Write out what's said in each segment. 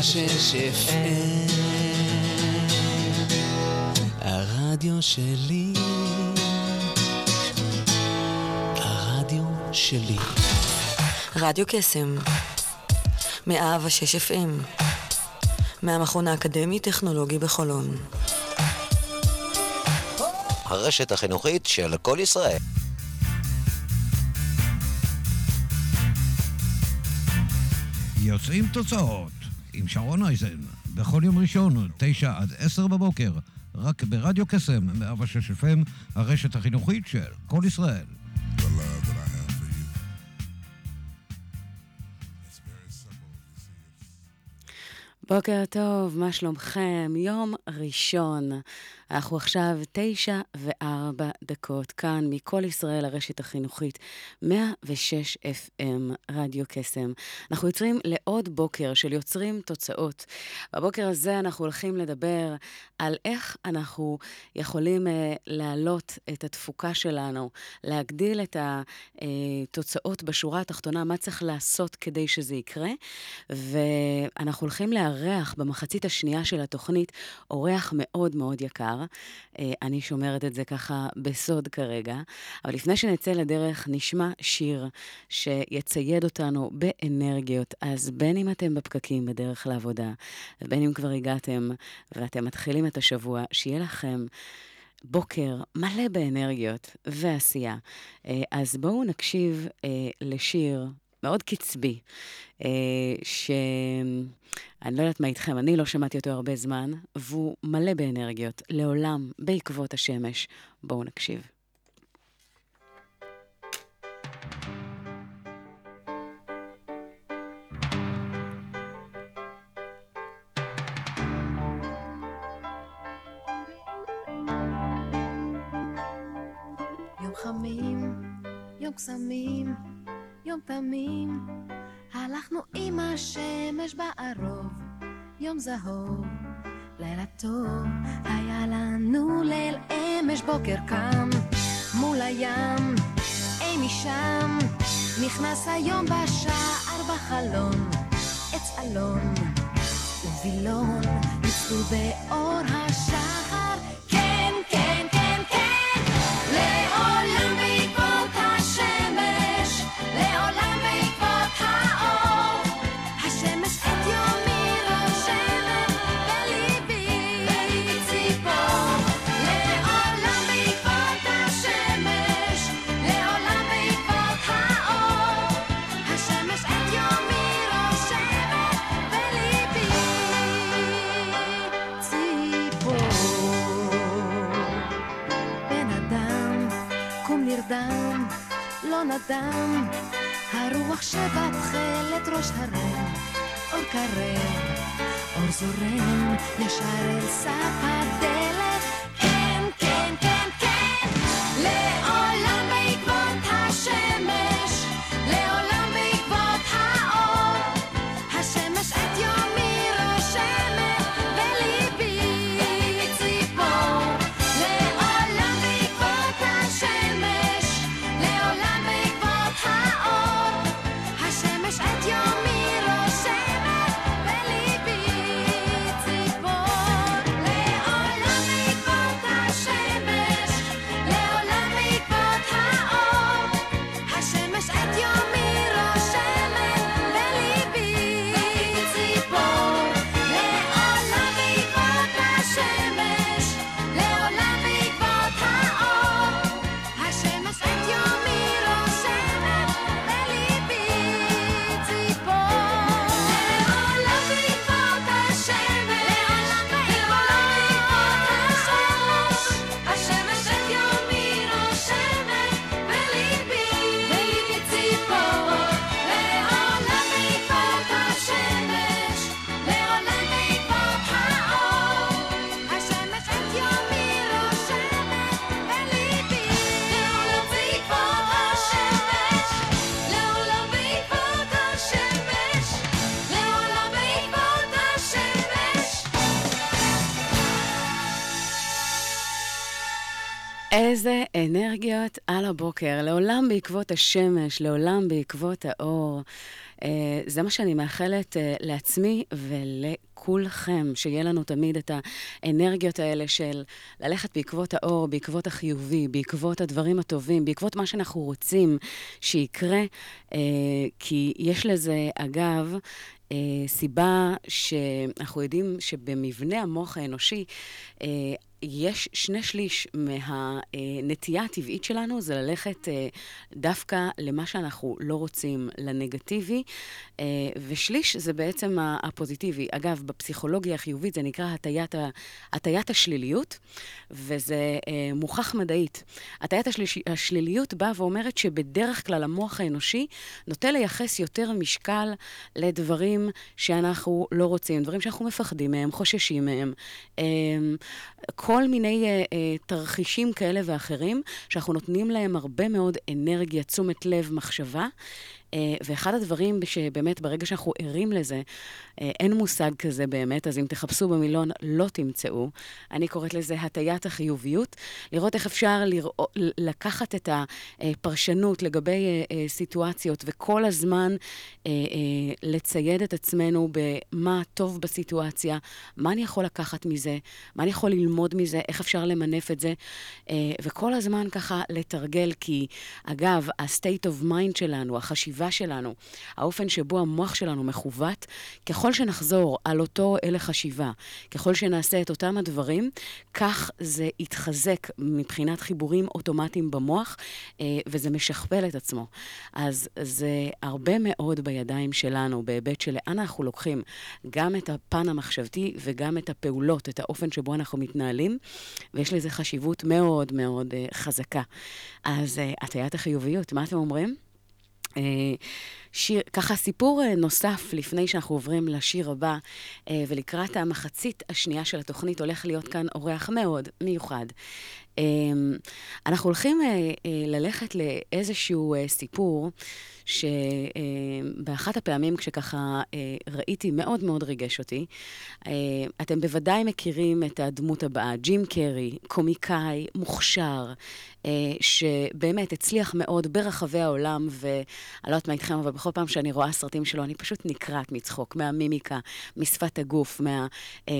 ושש FM הרדיו שלי. הרדיו שלי. רדיו קסם, מאה ושש FM, מהמכון האקדמי-טכנולוגי בחולון. הרשת החינוכית של כל ישראל. יוצאים תוצאות שרון אייזן, בכל יום ראשון, תשע עד עשר בבוקר, רק ברדיו קסם, 106 FM, הרשת החינוכית של כל ישראל. בוקר טוב, מה שלומכם? יום ראשון. אנחנו עכשיו תשע וארבע דקות כאן מכל ישראל, הרשת החינוכית, 106 FM, רדיו קסם. אנחנו יוצרים לעוד בוקר של יוצרים תוצאות. בבוקר הזה אנחנו הולכים לדבר על איך אנחנו יכולים uh, להעלות את התפוקה שלנו, להגדיל את התוצאות בשורה התחתונה, מה צריך לעשות כדי שזה יקרה. ואנחנו הולכים לארח במחצית השנייה של התוכנית אורח מאוד מאוד יקר. אה, אני שומרת את זה ככה בסוד כרגע. אבל לפני שנצא לדרך, נשמע שיר שיצייד אותנו באנרגיות. אז בין אם אתם בפקקים בדרך לעבודה, ובין אם כבר הגעתם ואתם מתחילים את השבוע, שיהיה לכם... בוקר מלא באנרגיות ועשייה. אה, אז בואו נקשיב אה, לשיר מאוד קצבי, אה, שאני לא יודעת מה איתכם, אני לא שמעתי אותו הרבה זמן, והוא מלא באנרגיות, לעולם, בעקבות השמש. בואו נקשיב. יום חמים, יום קסמים, יום תמים, הלכנו עם השמש בערוב, יום זהוב, לילה טוב, היה לנו ליל אמש בוקר קם, מול הים, אי משם, נכנס היום בשער בחלון, עץ אלון ווילון, ניצלו באור השחר, נדם, הרוח שבתכלת ראש הרם, אור קרב, אור זורם, ישר אל סף איזה אנרגיות על הבוקר, לעולם בעקבות השמש, לעולם בעקבות האור. אה, זה מה שאני מאחלת אה, לעצמי ולכולכם, שיהיה לנו תמיד את האנרגיות האלה של ללכת בעקבות האור, בעקבות החיובי, בעקבות הדברים הטובים, בעקבות מה שאנחנו רוצים שיקרה, אה, כי יש לזה, אגב, סיבה שאנחנו יודעים שבמבנה המוח האנושי, יש שני שליש מהנטייה הטבעית שלנו זה ללכת אה, דווקא למה שאנחנו לא רוצים, לנגטיבי, אה, ושליש זה בעצם הפוזיטיבי. אגב, בפסיכולוגיה החיובית זה נקרא הטיית, הטיית השליליות, וזה אה, מוכח מדעית. הטיית השליש, השליליות באה ואומרת שבדרך כלל המוח האנושי נוטה לייחס יותר משקל לדברים שאנחנו לא רוצים, דברים שאנחנו מפחדים מהם, חוששים מהם. כל מיני uh, uh, תרחישים כאלה ואחרים, שאנחנו נותנים להם הרבה מאוד אנרגיה, תשומת לב, מחשבה. Uh, ואחד הדברים שבאמת, ברגע שאנחנו ערים לזה, uh, אין מושג כזה באמת, אז אם תחפשו במילון, לא תמצאו. אני קוראת לזה הטיית החיוביות, לראות איך אפשר לרא... לקחת את הפרשנות לגבי uh, סיטואציות, וכל הזמן לצייד את עצמנו במה טוב בסיטואציה, מה אני יכול לקחת מזה, מה אני יכול ללמוד מזה, איך אפשר למנף את זה, וכל הזמן ככה לתרגל, כי אגב, ה-state of mind שלנו, החשיבה, החשיבה שלנו, האופן שבו המוח שלנו מכוות, ככל שנחזור על אותו הלך חשיבה, ככל שנעשה את אותם הדברים, כך זה יתחזק מבחינת חיבורים אוטומטיים במוח, אה, וזה משכפל את עצמו. אז זה הרבה מאוד בידיים שלנו, בהיבט של לאן אנחנו לוקחים גם את הפן המחשבתי וגם את הפעולות, את האופן שבו אנחנו מתנהלים, ויש לזה חשיבות מאוד מאוד אה, חזקה. אז אה, הטיית החיוביות, מה אתם אומרים? אה, שיר, ככה סיפור אה, נוסף לפני שאנחנו עוברים לשיר הבא, אה, ולקראת המחצית השנייה של התוכנית הולך להיות כאן אורח מאוד מיוחד. אנחנו הולכים ללכת לאיזשהו סיפור שבאחת הפעמים כשככה ראיתי, מאוד מאוד ריגש אותי. אתם בוודאי מכירים את הדמות הבאה, ג'ים קרי, קומיקאי, מוכשר, שבאמת הצליח מאוד ברחבי העולם, ואני לא יודעת מה איתכם, אבל בכל פעם שאני רואה סרטים שלו, אני פשוט נקרעת מצחוק, מהמימיקה, משפת הגוף, מה,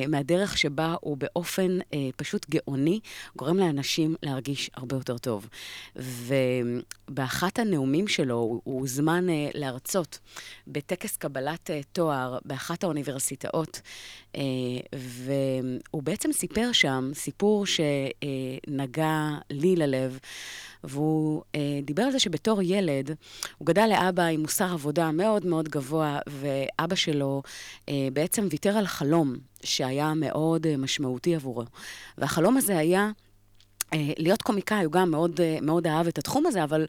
מהדרך שבה הוא באופן פשוט גאוני, גורם לאנשים להרגיש הרבה יותר טוב. ובאחת הנאומים שלו, הוא הוזמן להרצות בטקס קבלת תואר באחת האוניברסיטאות, והוא בעצם סיפר שם סיפור שנגע לי ללב. והוא אה, דיבר על זה שבתור ילד, הוא גדל לאבא עם מוסר עבודה מאוד מאוד גבוה, ואבא שלו אה, בעצם ויתר על חלום שהיה מאוד אה, משמעותי עבורו. והחלום הזה היה... אה, להיות קומיקאי, הוא גם מאוד, אה, מאוד אהב את התחום הזה, אבל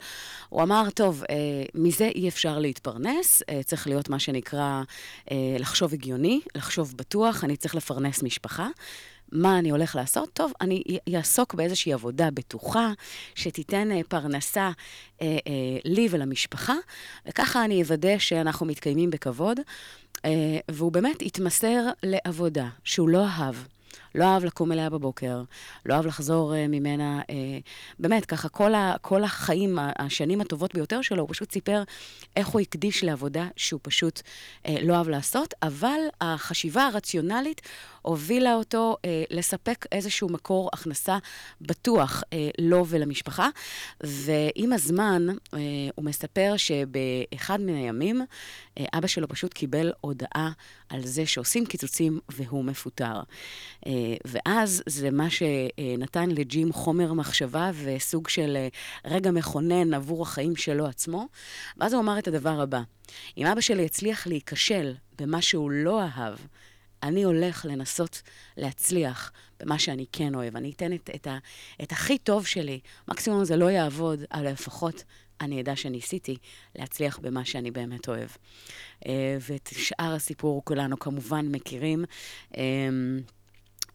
הוא אמר, טוב, אה, מזה אי אפשר להתפרנס, צריך להיות מה שנקרא לחשוב הגיוני, לחשוב בטוח, אני צריך לפרנס משפחה. מה אני הולך לעשות? טוב, אני אעסוק באיזושהי עבודה בטוחה, שתיתן פרנסה אה, אה, לי ולמשפחה, וככה אני אוודא שאנחנו מתקיימים בכבוד. אה, והוא באמת התמסר לעבודה שהוא לא אהב. לא אהב לקום אליה בבוקר, לא אהב לחזור uh, ממנה, uh, באמת, ככה, כל, ה, כל החיים, השנים הטובות ביותר שלו, הוא פשוט סיפר איך הוא הקדיש לעבודה שהוא פשוט uh, לא אהב לעשות, אבל החשיבה הרציונלית הובילה אותו אה, לספק איזשהו מקור הכנסה בטוח אה, לו ולמשפחה. ועם הזמן, אה, הוא מספר שבאחד מן הימים, אה, אבא שלו פשוט קיבל הודעה על זה שעושים קיצוצים והוא מפוטר. אה, ואז זה מה שנתן לג'ים חומר מחשבה וסוג של אה, רגע מכונן עבור החיים שלו עצמו. ואז הוא אמר את הדבר הבא: אם אבא שלי יצליח להיכשל במה שהוא לא אהב, אני הולך לנסות להצליח במה שאני כן אוהב. אני אתן את, את, ה, את הכי טוב שלי. מקסימום זה לא יעבוד, אבל לפחות אני אדע שניסיתי להצליח במה שאני באמת אוהב. אה, ואת שאר הסיפור כולנו כמובן מכירים.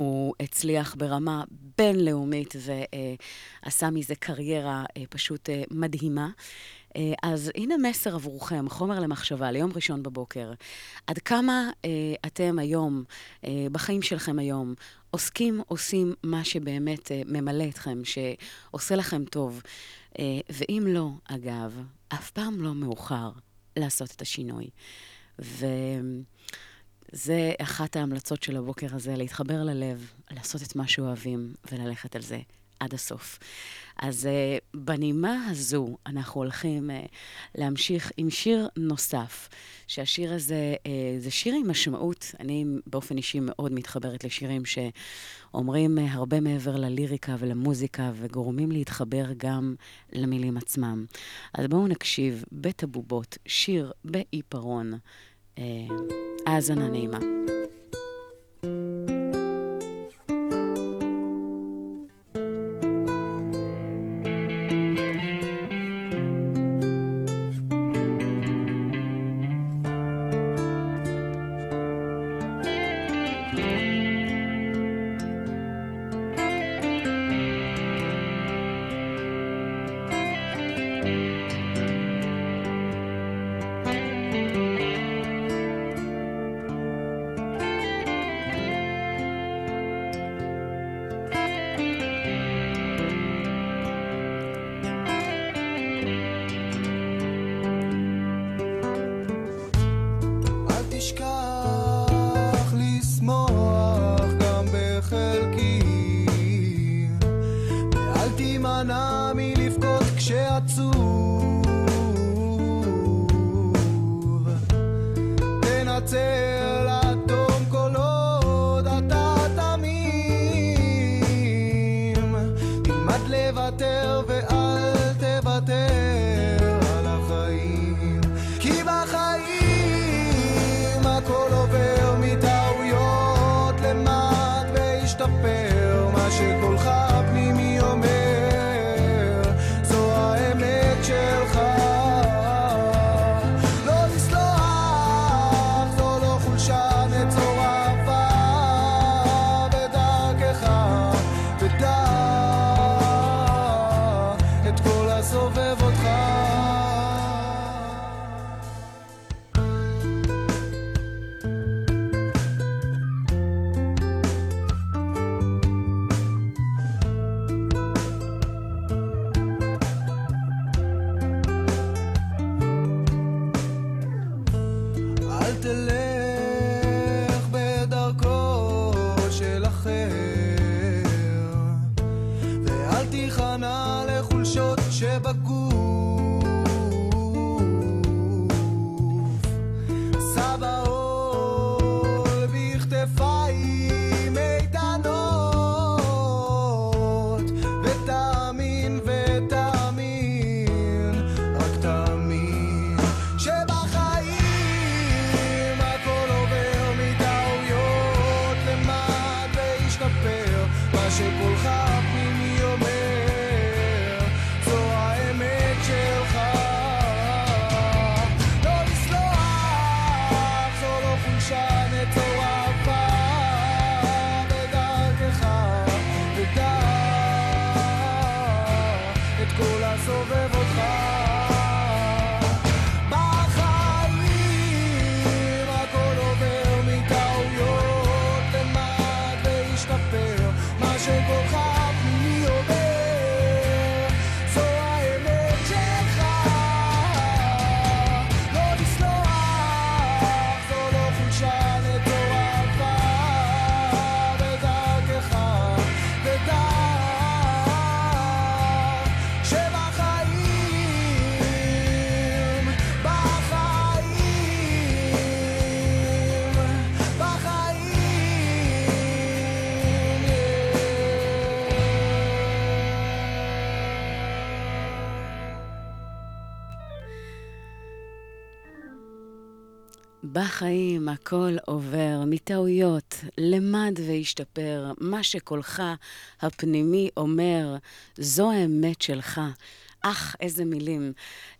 אה, הוא הצליח ברמה בינלאומית ועשה מזה קריירה אה, פשוט מדהימה. אה, אז הנה מסר עבורכם, חומר למחשבה ליום ראשון בבוקר. עד כמה אה, אתם היום, אה, בחיים שלכם היום, עוסקים, עושים מה שבאמת אה, ממלא אתכם, שעושה לכם טוב. אה, ואם לא, אגב, אף פעם לא מאוחר לעשות את השינוי. וזה אחת ההמלצות של הבוקר הזה, להתחבר ללב, לעשות את מה שאוהבים וללכת על זה עד הסוף. אז uh, בנימה הזו אנחנו הולכים uh, להמשיך עם שיר נוסף, שהשיר הזה uh, זה שיר עם משמעות. אני באופן אישי מאוד מתחברת לשירים שאומרים uh, הרבה מעבר לליריקה ולמוזיקה וגורמים להתחבר גם למילים עצמם. אז בואו נקשיב בית הבובות, שיר בעיפרון. האזנה uh, נעימה. בחיים הכל עובר, מטעויות, למד והשתפר. מה שקולך הפנימי אומר, זו האמת שלך. אך, איזה מילים.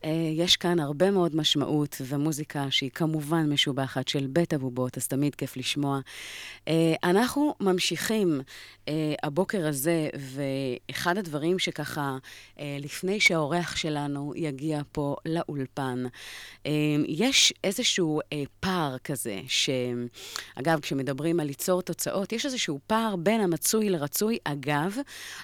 אה, יש כאן הרבה מאוד משמעות ומוזיקה שהיא כמובן משובחת של בית אבובות, אז תמיד כיף לשמוע. אה, אנחנו ממשיכים אה, הבוקר הזה, ואחד הדברים שככה, לפני שהאורח שלנו יגיע פה לאולפן, יש איזשהו פער כזה, שאגב, כשמדברים על ליצור תוצאות, יש איזשהו פער בין המצוי לרצוי. אגב,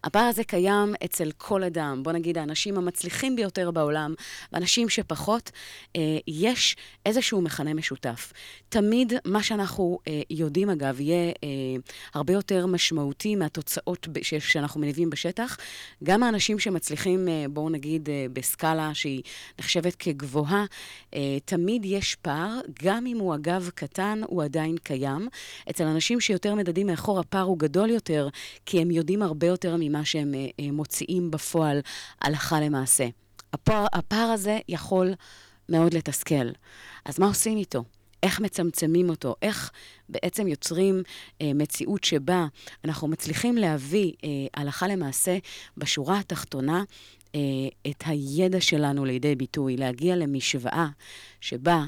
הפער הזה קיים אצל כל אדם. בוא נגיד, האנשים המצליחים ביותר בעולם, ואנשים שפחות, אה, יש איזשהו מכנה משותף. תמיד מה שאנחנו אה, יודעים, אגב, יהיה אה, הרבה יותר משמעותי מהתוצאות שאנחנו מניבים בשטח. גם האנשים שמצליחים, בואו נגיד, בסקאלה שהיא נחשבת כגבוהה, תמיד יש פער, גם אם הוא אגב קטן, הוא עדיין קיים. אצל אנשים שיותר מדדים מאחור, הפער הוא גדול יותר, כי הם יודעים הרבה יותר ממה שהם מוציאים בפועל הלכה למעשה. הפער, הפער הזה יכול מאוד לתסכל. אז מה עושים איתו? איך מצמצמים אותו? איך בעצם יוצרים אה, מציאות שבה אנחנו מצליחים להביא אה, הלכה למעשה בשורה התחתונה אה, את הידע שלנו לידי ביטוי, להגיע למשוואה שבה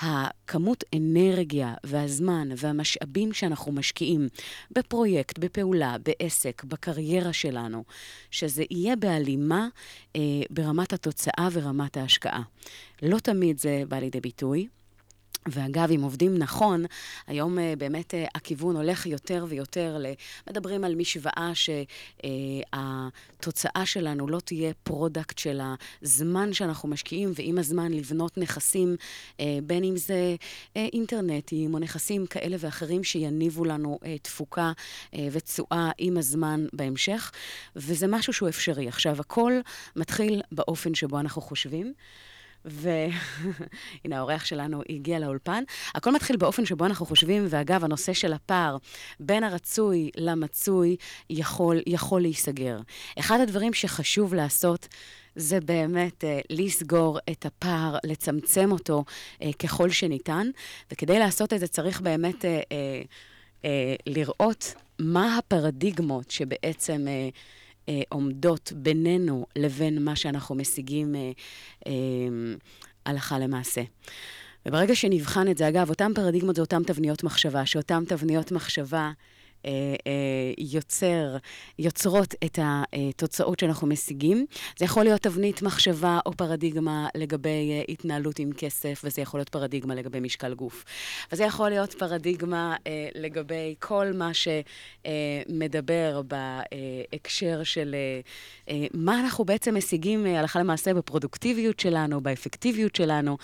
הכמות אנרגיה והזמן והמשאבים שאנחנו משקיעים בפרויקט, בפעולה, בעסק, בקריירה שלנו, שזה יהיה בהלימה אה, ברמת התוצאה ורמת ההשקעה. לא תמיד זה בא לידי ביטוי. ואגב, אם עובדים נכון, היום uh, באמת uh, הכיוון הולך יותר ויותר, ל... מדברים על משוואה שהתוצאה uh, שלנו לא תהיה product של הזמן שאנחנו משקיעים, ועם הזמן לבנות נכסים, uh, בין אם זה uh, אינטרנטיים או נכסים כאלה ואחרים שיניבו לנו uh, תפוקה uh, ותשואה עם הזמן בהמשך, וזה משהו שהוא אפשרי. עכשיו, הכל מתחיל באופן שבו אנחנו חושבים. והנה, האורח שלנו הגיע לאולפן. הכל מתחיל באופן שבו אנחנו חושבים, ואגב, הנושא של הפער בין הרצוי למצוי יכול, יכול להיסגר. אחד הדברים שחשוב לעשות זה באמת uh, לסגור את הפער, לצמצם אותו uh, ככל שניתן, וכדי לעשות את זה צריך באמת uh, uh, uh, לראות מה הפרדיגמות שבעצם... Uh, אה, עומדות בינינו לבין מה שאנחנו משיגים אה, אה, הלכה למעשה. וברגע שנבחן את זה, אגב, אותן פרדיגמות זה אותן תבניות מחשבה, שאותן תבניות מחשבה יוצר, יוצרות את התוצאות שאנחנו משיגים. זה יכול להיות תבנית מחשבה או פרדיגמה לגבי אה, התנהלות עם כסף, וזה יכול להיות פרדיגמה לגבי משקל גוף. וזה יכול להיות פרדיגמה לגבי כל מה שמדבר בהקשר של מה אנחנו בעצם משיגים הלכה למעשה בפרודוקטיביות שלנו, באפקטיביות שלנו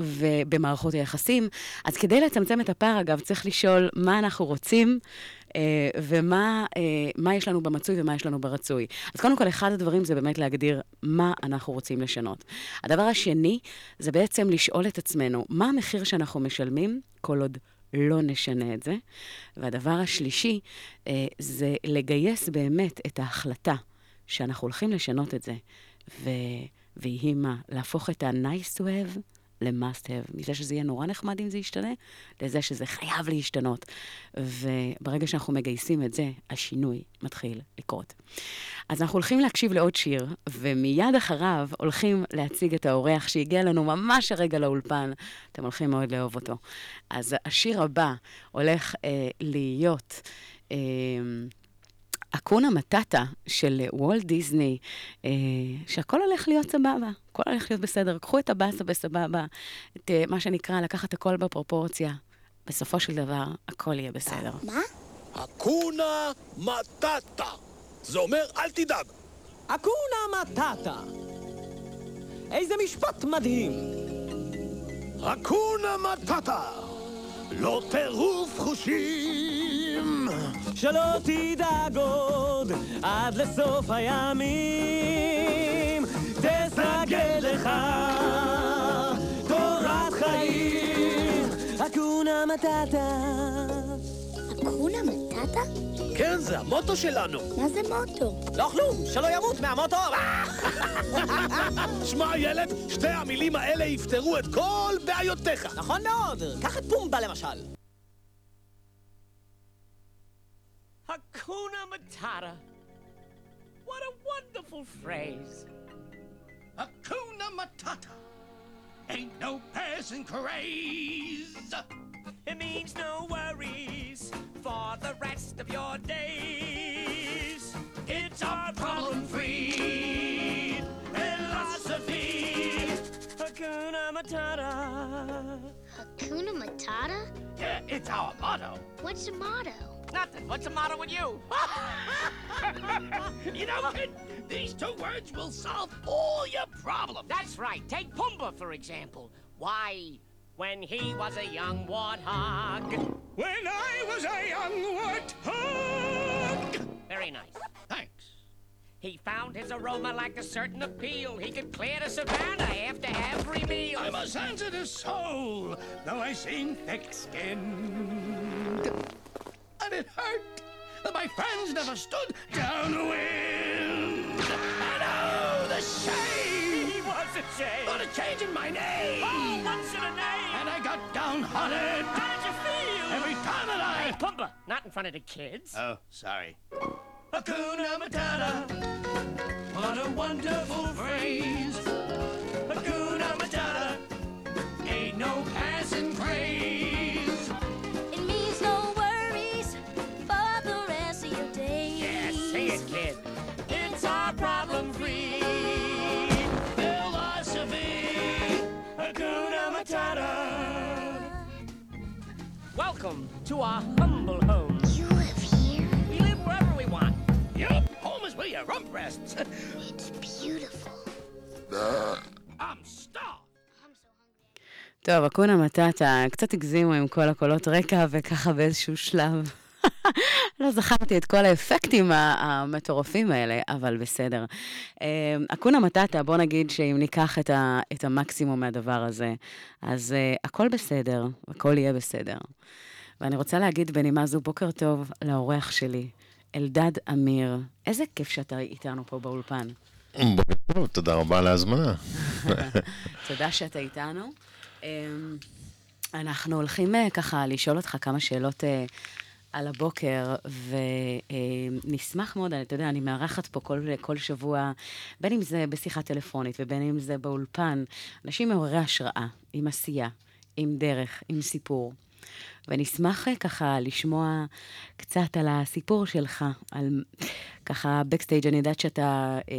ובמערכות היחסים. אז כדי לצמצם את הפער, אגב, צריך לשאול מה אנחנו רוצים. עושים, אה, ומה אה, יש לנו במצוי ומה יש לנו ברצוי. אז קודם כל, אחד הדברים זה באמת להגדיר מה אנחנו רוצים לשנות. הדבר השני, זה בעצם לשאול את עצמנו, מה המחיר שאנחנו משלמים כל עוד לא נשנה את זה. והדבר השלישי, אה, זה לגייס באמת את ההחלטה שאנחנו הולכים לשנות את זה, ו... ויהי מה? להפוך את ה-nice to have ל-must have, מזה שזה יהיה נורא נחמד אם זה ישתנה, לזה שזה חייב להשתנות. וברגע שאנחנו מגייסים את זה, השינוי מתחיל לקרות. אז אנחנו הולכים להקשיב לעוד שיר, ומיד אחריו הולכים להציג את האורח שהגיע לנו ממש הרגע לאולפן. אתם הולכים מאוד לאהוב אותו. אז השיר הבא הולך אה, להיות... אה, אקונה מטאטה של וולט דיסני, אה, שהכל הולך להיות סבבה, הכל הולך להיות בסדר. קחו את הבאסה בסבבה, את אה, מה שנקרא לקחת הכל בפרופורציה. בסופו של דבר, הכל יהיה בסדר. מה? אקונה מטאטה. זה אומר, אל תדאג. אקונה מטאטה. איזה משפט מדהים. אקונה מטאטה. לא טירוף חושים. שלא תדאג עוד עד לסוף הימים. תסגל לך תורת חיים. אקונה מטאטה. אקונה מטאטה? כן, זה המוטו שלנו. מה זה מוטו? לא כלום, שלא ימות מהמוטו. שמע, ילד, שתי המילים האלה יפתרו את כל בעיותיך. נכון מאוד, קח את פומבה למשל. Hakuna Matata. What a wonderful phrase. Hakuna Matata. Ain't no passing craze. It means no worries for the rest of your days. It's our problem-free philosophy. Hakuna Matata. Hakuna Matata? Yeah, it's our motto. What's the motto? Nothing. What's the matter with you? you know, kid, these two words will solve all your problems. That's right. Take Pumbaa, for example. Why, when he was a young warthog. When I was a young warthog. Very nice. Thanks. He found his aroma like a certain appeal. He could clear the savannah after every meal. I'm a sensitive soul, though I seem thick-skinned. And it hurt that my friends never stood downwind. And oh, the shame! He was a shame. Thought of changing my name. Oh, what's in a name? And I got downhearted How did you feel? every time that Hey, I... Pumbaa, not in front of the kids. Oh, sorry. Hakuna Matata. What a wonderful phrase. Hakuna Matata. Ain't no passing to our humble home. You live here? We live wherever we want. Yup, home is where your rump rests. It's beautiful. I'm starved. I'm so hungry. טוב, אקונה מטאטה, קצת הגזימו עם כל הקולות רקע, וככה באיזשהו שלב. לא זכרתי את כל האפקטים המטורפים האלה, אבל בסדר. אה, אקונה מטאטה, בוא נגיד שאם ניקח את, ה, את המקסימום מהדבר הזה, אז uh, הכל בסדר, הכל יהיה בסדר. ואני רוצה להגיד בנימה זו בוקר טוב לאורח שלי, אלדד אמיר. איזה כיף שאתה איתנו פה באולפן. בוקר טוב, תודה רבה על ההזמנה. תודה שאתה איתנו. אמ, אנחנו הולכים אה, ככה לשאול אותך כמה שאלות אה, על הבוקר, ונשמח מאוד, אתה יודע, אני מארחת פה כל, כל שבוע, בין אם זה בשיחה טלפונית ובין אם זה באולפן, אנשים מעוררי השראה, עם עשייה, עם דרך, עם סיפור. ונשמח אה, ככה לשמוע קצת על הסיפור שלך, על ככה בקסטייג', אני יודעת שאתה, אה,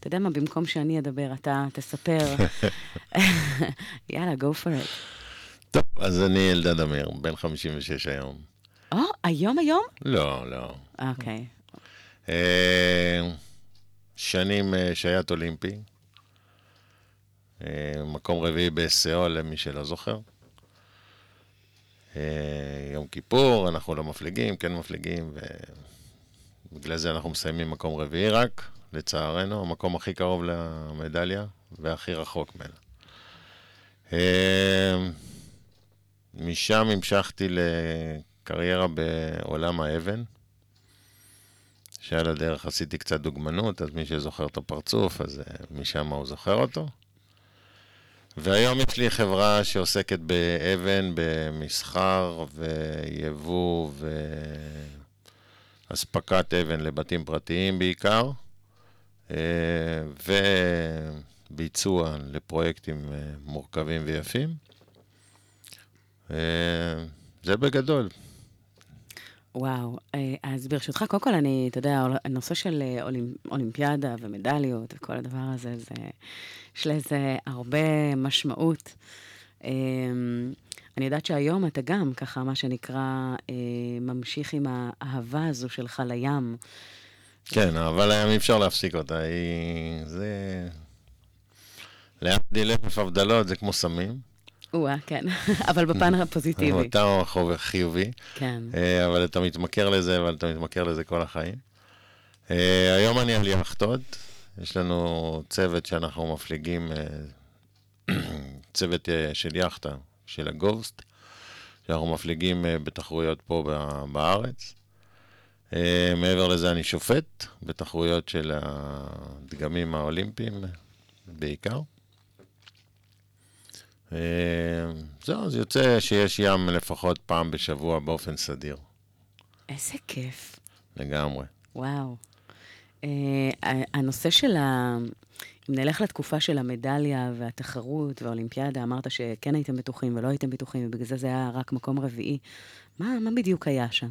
אתה יודע מה, במקום שאני אדבר, אתה תספר. יאללה, go for it. טוב, אז אני אלדד אמיר, בן 56 היום. או, היום היום? לא, לא. אוקיי. אה, שנים אה, שייט אולימפי. אה, מקום רביעי בסיאול, למי שלא זוכר. אה, יום כיפור, אנחנו לא מפליגים, כן מפליגים, ובגלל זה אנחנו מסיימים מקום רביעי רק, לצערנו, המקום הכי קרוב למדליה והכי רחוק ממנה. אה, משם המשכתי לקריירה בעולם האבן, שעל הדרך עשיתי קצת דוגמנות, אז מי שזוכר את הפרצוף, אז אה, משם הוא זוכר אותו. והיום יש לי חברה שעוסקת באבן, במסחר ויבוא ואספקת אבן לבתים פרטיים בעיקר, אה, וביצוע לפרויקטים אה, מורכבים ויפים. אה, זה בגדול. וואו, אז ברשותך, קודם כל אני, אתה יודע, הנושא של אה, אולימ, אולימפיאדה ומדליות וכל הדבר הזה, זה, יש לזה הרבה משמעות. אה, אני יודעת שהיום אתה גם, ככה, מה שנקרא, אה, ממשיך עם האהבה הזו שלך לים. כן, אבל היום אי אפשר להפסיק אותה, היא... זה... להבדיל אלף הבדלות, זה כמו סמים. או-אה, כן, אבל בפן הפוזיטיבי. חוב חיובי. כן. אה, אבל אתה מתמכר לזה, אבל אתה מתמכר לזה כל החיים. אה, היום אני על יאכטות, יש לנו צוות שאנחנו מפליגים, אה, צוות אה, של יאכטה, של הגוסט, שאנחנו מפליגים אה, בתחרויות פה בארץ. מעבר לזה אני שופט בתחרויות של הדגמים האולימפיים בעיקר. זהו, אז יוצא שיש ים לפחות פעם בשבוע באופן סדיר, איזה כיף. לגמרי. וואו. Uh, הנושא של ה... אם נלך לתקופה של המדליה והתחרות והאולימפיאדה, אמרת שכן הייתם בטוחים ולא הייתם בטוחים, ובגלל זה זה היה רק מקום רביעי. מה, מה בדיוק היה שם?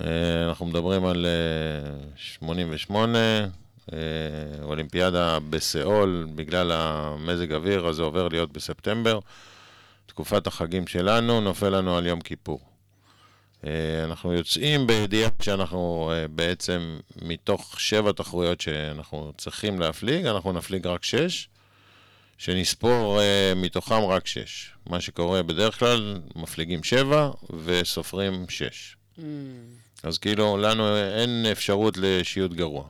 אה, אנחנו מדברים על אה, 88, אה, אולימפיאדה בסיאול, בגלל המזג אוויר, אז זה עובר להיות בספטמבר. תקופת החגים שלנו נופל לנו על יום כיפור. אה, אנחנו יוצאים בידיעה שאנחנו אה, בעצם, מתוך שבע תחרויות שאנחנו צריכים להפליג, אנחנו נפליג רק שש, שנספור אה, מתוכם רק שש. מה שקורה בדרך כלל, מפליגים שבע וסופרים שש. אז כאילו, לנו אין אפשרות לשיוט גרוע.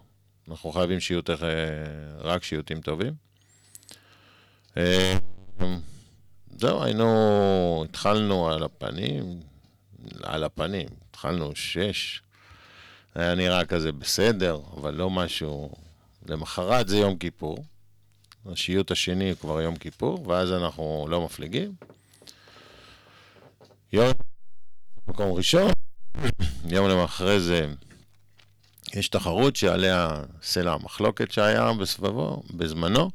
אנחנו חייבים שיוט, רק שיוטים טובים. זהו, היינו, התחלנו על הפנים, על הפנים, התחלנו שש. היה נראה כזה בסדר, אבל לא משהו... למחרת זה יום כיפור. השיוט השני הוא כבר יום כיפור, ואז אנחנו לא מפליגים. יום מקום ראשון, יום למחרי זה יש תחרות שעליה סלע המחלוקת שהיה בסבבו, בזמנו.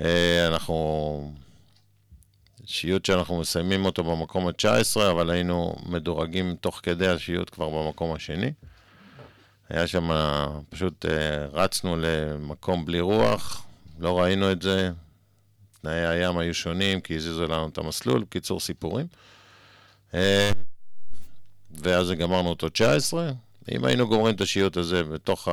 אה, אנחנו... שיוט שאנחנו מסיימים אותו במקום ה-19, אבל היינו מדורגים תוך כדי השיוט כבר במקום השני. היה שם, פשוט אה, רצנו למקום בלי רוח, לא ראינו את זה. תנאי הים היו שונים, כי הזיזו לנו את המסלול, בקיצור סיפורים. אה, ואז גמרנו אותו 19. אם היינו גומרים את השיוט הזה בתוך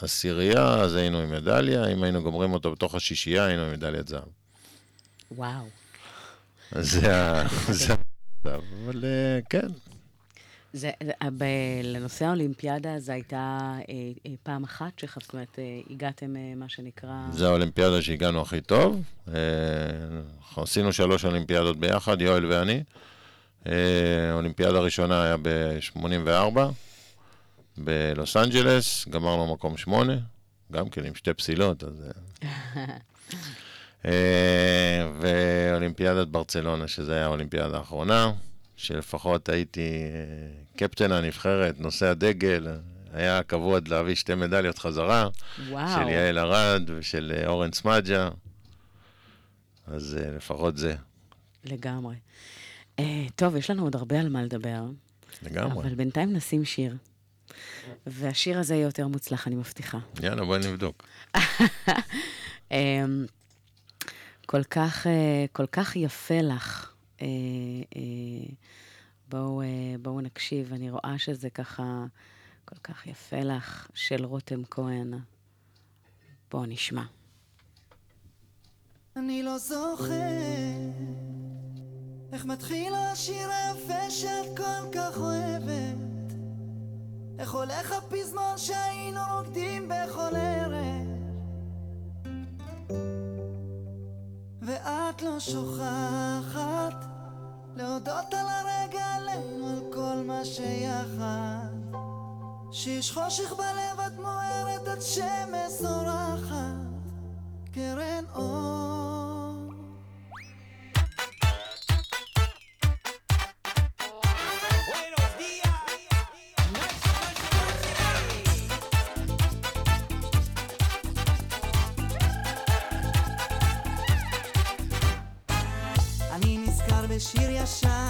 העשירייה, אז היינו עם מדליה, אם היינו גומרים אותו בתוך השישייה, היינו עם מדליית זהב. וואו. זה המצב, אבל אה, כן. זה, זה- ב, לנושא האולימפיאדה, זו הייתה אה, אה, פעם אחת שחב, זאת אומרת, אה, הגעתם, אה, מה שנקרא... זה האולימפיאדה שהגענו הכי טוב. אה, עשינו שלוש אולימפיאדות ביחד, יואל ואני. אה, האולימפיאדה הראשונה היה ב-84, בלוס אנג'לס, גמרנו מקום שמונה, גם כן עם שתי פסילות, אז... אה, ואולימפיאדת ברצלונה, שזו הייתה האולימפיאדה האחרונה, שלפחות הייתי אה, קפטן הנבחרת, נושא הדגל, היה כבוד להביא שתי מדליות חזרה. וואו. של יעל ארד ושל אה, אורן סמדג'ה. אז לפחות זה, לגמרי. אה, טוב, יש לנו עוד הרבה על מה לדבר. לגמרי. אבל בינתיים נשים שיר. והשיר הזה יהיה יותר מוצלח, אני מבטיחה. יאללה, בואי נבדוק. אמ, כל כך, אה, כל כך יפה לך. אה, אה, בואו, בואו נקשיב, אני רואה שזה ככה כל כך יפה לך, של רותם כהן. בואו נשמע. אני לא זוכר איך מתחיל השיר היפה שאת כל כך אוהבת איך הולך הפזמון שהיינו רוקדים בכל ערב ואת לא שוכחת להודות על הרגע עלינו על כל מה שיחד. שיש חושך בלב את מוארת את שמש זורחת. קרן אור בשיר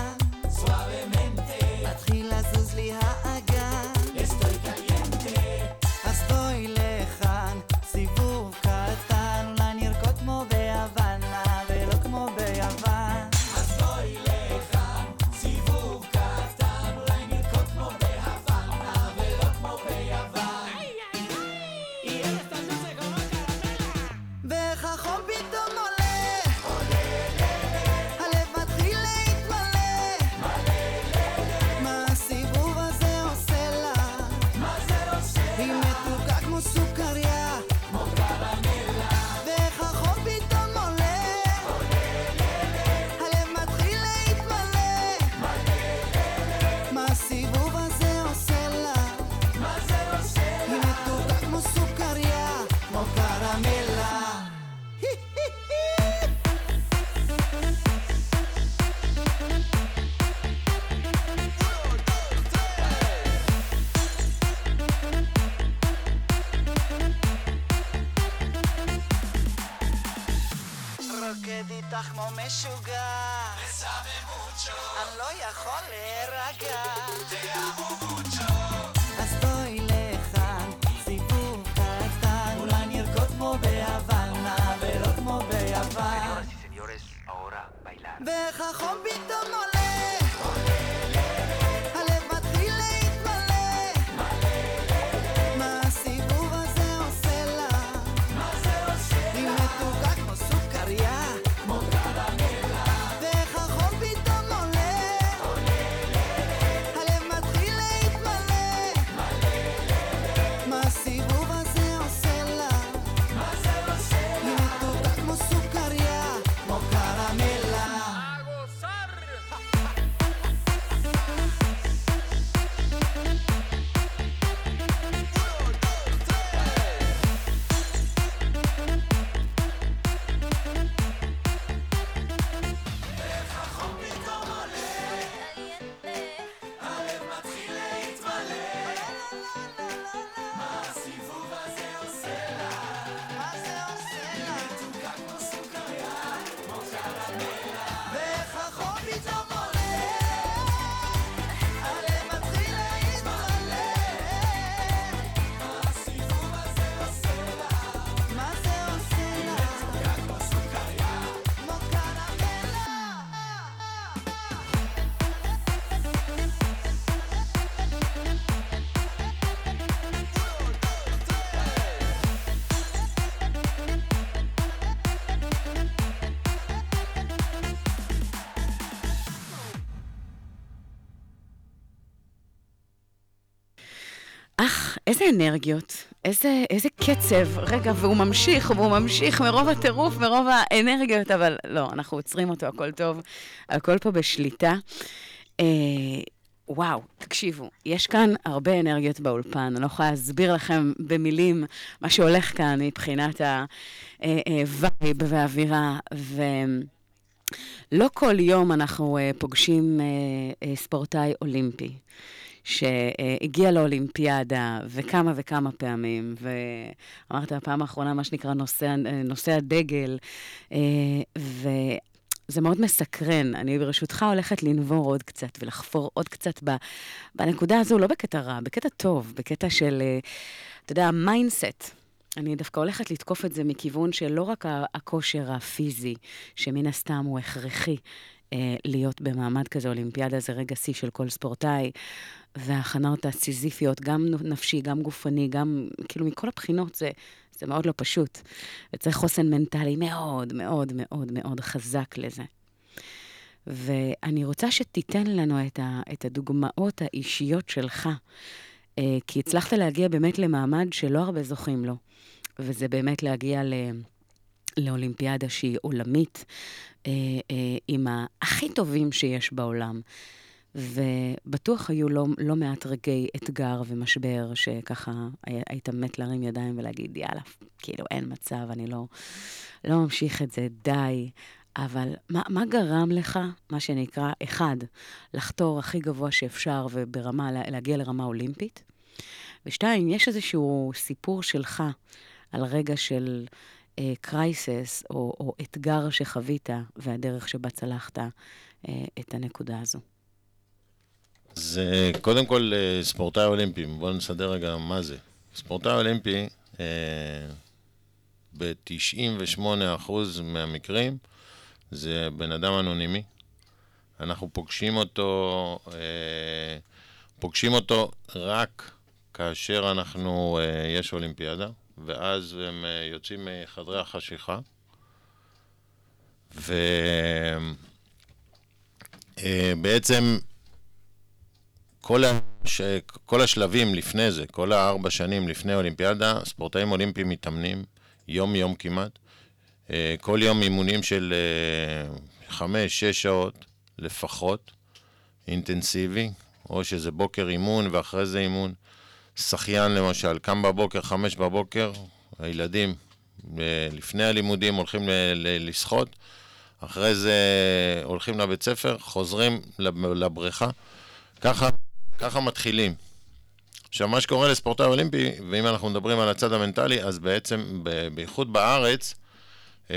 איזה אנרגיות, איזה, איזה קצב. רגע, והוא ממשיך, והוא ממשיך מרוב הטירוף, מרוב האנרגיות, אבל לא, אנחנו עוצרים אותו, הכל טוב, הכל פה בשליטה. אה, וואו, תקשיבו, יש כאן הרבה אנרגיות באולפן, אני לא יכולה להסביר לכם במילים מה שהולך כאן מבחינת ה vibe והאווירה, ולא כל יום אנחנו אה, פוגשים אה, אה, ספורטאי אולימפי. שהגיע לאולימפיאדה וכמה וכמה פעמים, ואמרת, הפעם האחרונה, מה שנקרא נושא, נושא הדגל, אה, וזה מאוד מסקרן. אני ברשותך הולכת לנבור עוד קצת ולחפור עוד קצת ב, בנקודה הזו, לא בקטע רע, בקטע טוב, בקטע של, אה, אתה יודע, mindset. אני דווקא הולכת לתקוף את זה מכיוון של לא רק הכושר הפיזי, שמן הסתם הוא הכרחי, אה, להיות במעמד כזה, אולימפיאדה זה רגע שיא של כל ספורטאי, וההכנות הסיזיפיות, גם נפשי, גם גופני, גם, כאילו, מכל הבחינות זה, זה מאוד לא פשוט. וצריך חוסן מנטלי מאוד, מאוד, מאוד, מאוד חזק לזה. ואני רוצה שתיתן לנו את, ה, את הדוגמאות האישיות שלך, אה, כי הצלחת להגיע באמת למעמד שלא הרבה זוכים לו, וזה באמת להגיע ל... לאולימפיאדה שהיא עולמית, אה, אה, עם הכי טובים שיש בעולם. ובטוח היו לא, לא מעט רגעי אתגר ומשבר, שככה היית מת להרים ידיים ולהגיד, יאללה, כאילו, אין מצב, אני לא, לא ממשיך את זה, די. אבל מה, מה גרם לך, מה שנקרא, אחד, לחתור הכי גבוה שאפשר וברמה, להגיע לרמה אולימפית? ושתיים, יש איזשהו סיפור שלך על רגע של קרייסס, uh, או, או אתגר שחווית, והדרך שבה צלחת uh, את הנקודה הזו. זה קודם כל אה, ספורטאי אולימפי, בואו נסדר רגע מה זה. ספורטאי אולימפי, אה, ב-98% מהמקרים, זה בן אדם אנונימי. אנחנו פוגשים אותו, אה, פוגשים אותו רק כאשר אנחנו, יש אולימפיאדה, ואז הם יוצאים מחדרי החשיכה. ובעצם כל, הש... כל השלבים לפני זה, כל הארבע שנים לפני האולימפיאדה, ספורטאים אולימפיים מתאמנים יום-יום כמעט. אה, כל יום אימונים של אה, חמש, שש שעות לפחות, אינטנסיבי, או שזה בוקר אימון ואחרי זה אימון. שחיין למשל, קם בבוקר, חמש בבוקר, הילדים אה, לפני הלימודים הולכים לשחות, אחרי זה הולכים לבית ספר, חוזרים לבריכה. ככה, ככה מתחילים. עכשיו, מה שקורה לספורטאי אולימפי, ואם אנחנו מדברים על הצד המנטלי, אז בעצם, בייחוד בארץ, אה,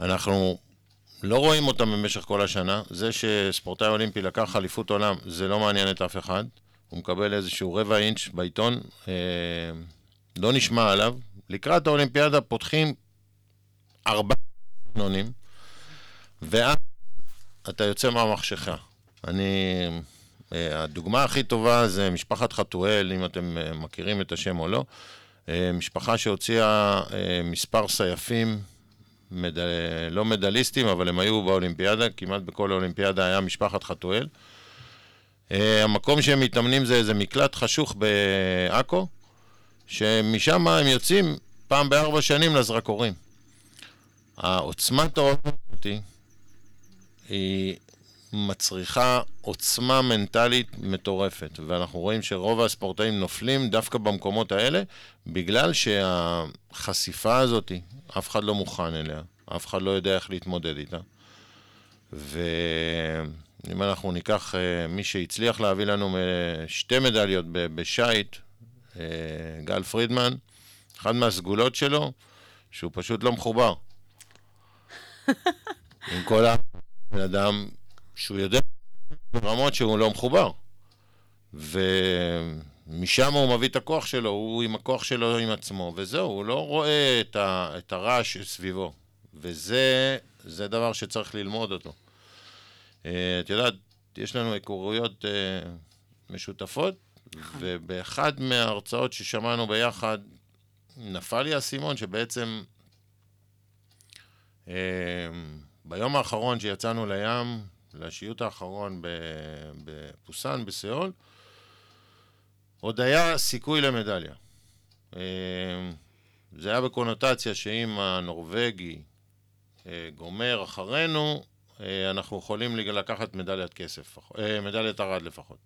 אנחנו לא רואים אותם במשך כל השנה. זה שספורטאי אולימפי לקח אליפות עולם, זה לא מעניין את אף אחד. הוא מקבל איזשהו רבע אינץ' בעיתון, אה, לא נשמע עליו. לקראת האולימפיאדה פותחים ארבעה סגנונים, ואז אתה יוצא מהמחשכה. אני... אה, הדוגמה הכי טובה זה משפחת חתואל, אם אתם אה, מכירים את השם או לא. אה, משפחה שהוציאה אה, מספר סייפים, מד... לא מדליסטים, אבל הם היו באולימפיאדה, כמעט בכל האולימפיאדה היה משפחת חתואל. המקום שהם מתאמנים זה איזה מקלט חשוך בעכו, שמשם הם יוצאים פעם בארבע שנים לזרקורים. העוצמת האור הזאת היא מצריכה עוצמה מנטלית מטורפת, ואנחנו רואים שרוב הספורטאים נופלים דווקא במקומות האלה, בגלל שהחשיפה הזאת, אף אחד לא מוכן אליה, אף אחד לא יודע איך להתמודד איתה. ואם אנחנו ניקח אה, מי שהצליח להביא לנו אה, שתי מדליות בשייט, אה, גל פרידמן, אחת מהסגולות שלו, שהוא פשוט לא מחובר. עם כל הבן אדם שהוא יודע ברמות שהוא לא מחובר. ומשם הוא מביא את הכוח שלו, הוא עם הכוח שלו עם עצמו, וזהו, הוא לא רואה את, ה, את הרעש סביבו. וזה זה דבר שצריך ללמוד אותו. אה, את יודעת, יש לנו היכרויות אה, משותפות, ובאחד מההרצאות ששמענו ביחד, נפל לי האסימון שבעצם אה, ביום האחרון שיצאנו לים, לשיוט האחרון בפוסאן, בסיאול, עוד היה סיכוי למדליה. אה, זה היה בקונוטציה שאם הנורבגי אה, גומר אחרינו, אה, אנחנו יכולים לקחת מדליית כסף, מדליית ארד לפחות.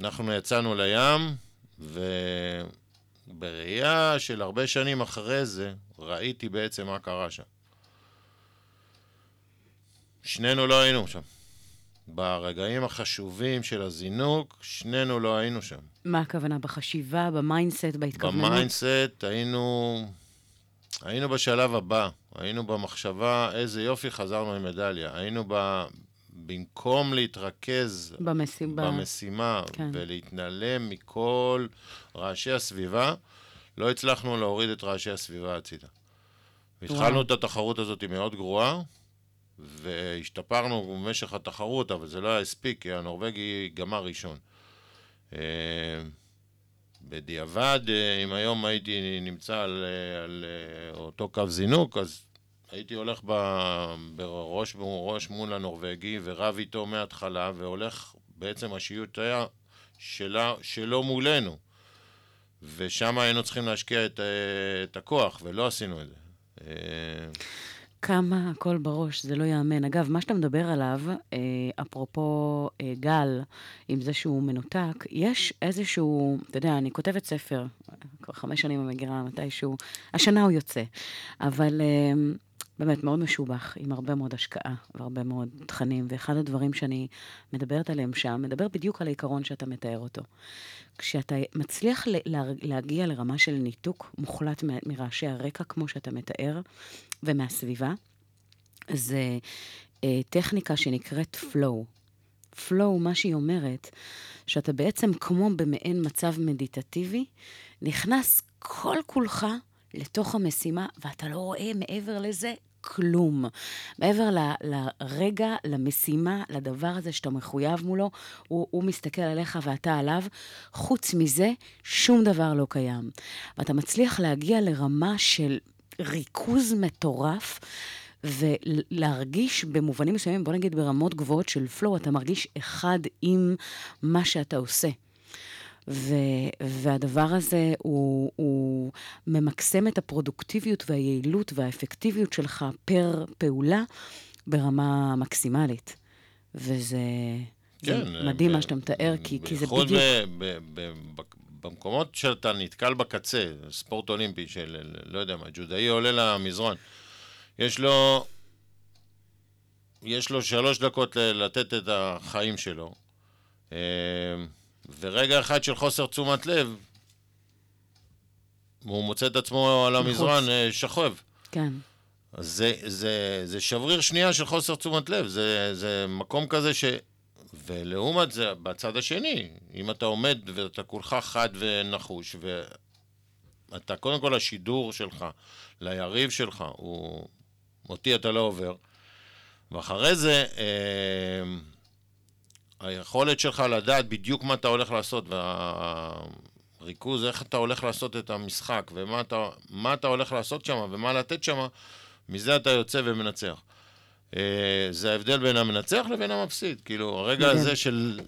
אנחנו יצאנו לים, ובראייה של הרבה שנים אחרי זה, ראיתי בעצם מה קרה שם. שנינו לא היינו שם. ברגעים החשובים של הזינוק, שנינו לא היינו שם. מה הכוונה? בחשיבה, ב mindset, בהתכווננות? ב mindset היינו, היינו בשלב הבא, היינו במחשבה איזה יופי חזרנו עם מדליה. היינו ב... במקום להתרכז במסיבה. במשימה כן. ולהתנלם מכל רעשי הסביבה, לא הצלחנו להוריד את רעשי הסביבה הצידה. התחלנו את התחרות הזאת מאוד גרועה, והשתפרנו במשך התחרות, אבל זה לא היה הספיק, כי הנורבגי גמר ראשון. אה, בדיעבד, אה, אם היום הייתי נמצא על, אה, על אותו קו זינוק, אז הייתי הולך ב- בראש בראש מול הנורבגי ורב איתו מההתחלה, והולך, בעצם השיוט היה שלה, שלו מולנו. ושם היינו צריכים להשקיע את, את הכוח, ולא עשינו את זה. כמה הכל בראש, זה לא ייאמן. אגב, מה שאתה מדבר עליו, אה, אפרופו אה, גל, עם זה שהוא מנותק, יש איזשהו, אתה יודע, אני כותבת ספר, כבר חמש שנים אני מגירה מתישהו, השנה הוא יוצא, אבל אה, באמת מאוד משובח, עם הרבה מאוד השקעה והרבה מאוד תכנים, ואחד הדברים שאני מדברת עליהם שם, מדבר בדיוק על העיקרון שאתה מתאר אותו. כשאתה מצליח להגיע לרמה של ניתוק מוחלט מרעשי הרקע, כמו שאתה מתאר, ומהסביבה, זה אה, טכניקה שנקראת flow. flow, מה שהיא אומרת, שאתה בעצם כמו במעין מצב מדיטטיבי, נכנס כל כולך לתוך המשימה, ואתה לא רואה מעבר לזה כלום. מעבר ל, לרגע, למשימה, לדבר הזה שאתה מחויב מולו, הוא, הוא מסתכל עליך ואתה עליו. חוץ מזה, שום דבר לא קיים. ואתה מצליח להגיע לרמה של ריכוז מטורף. ולהרגיש במובנים מסוימים, בוא נגיד ברמות גבוהות של פלואו, אתה מרגיש אחד עם מה שאתה עושה. ו, והדבר הזה הוא, הוא ממקסם את הפרודוקטיביות והיעילות והאפקטיביות שלך פר פעולה ברמה מקסימלית. וזה כן, מדהים ב- מה שאתה מתאר, כי, כי זה בדיוק... ב- ב- במקומות שאתה נתקל בקצה, ספורט אולימפי של, לא יודע מה, ג'ודאי עולה למזרון, יש לו, יש לו שלוש דקות לתת את החיים שלו, אה, ורגע אחד של חוסר תשומת לב, הוא מוצא את עצמו על המזרן אה, שוכב. כן. זה, זה, זה שבריר שנייה של חוסר תשומת לב, זה, זה מקום כזה ש... ולעומת זה, בצד השני, אם אתה עומד ואתה כולך חד ונחוש, ואתה, קודם כל השידור שלך ליריב שלך, הוא... אותי אתה לא עובר, ואחרי זה, אה, היכולת שלך לדעת בדיוק מה אתה הולך לעשות, והריכוז, איך אתה הולך לעשות את המשחק, ומה אתה, מה אתה הולך לעשות שם, ומה לתת שם, מזה אתה יוצא ומנצח. אה, זה ההבדל בין המנצח לבין המפסיד. כאילו, הרגע הזה של...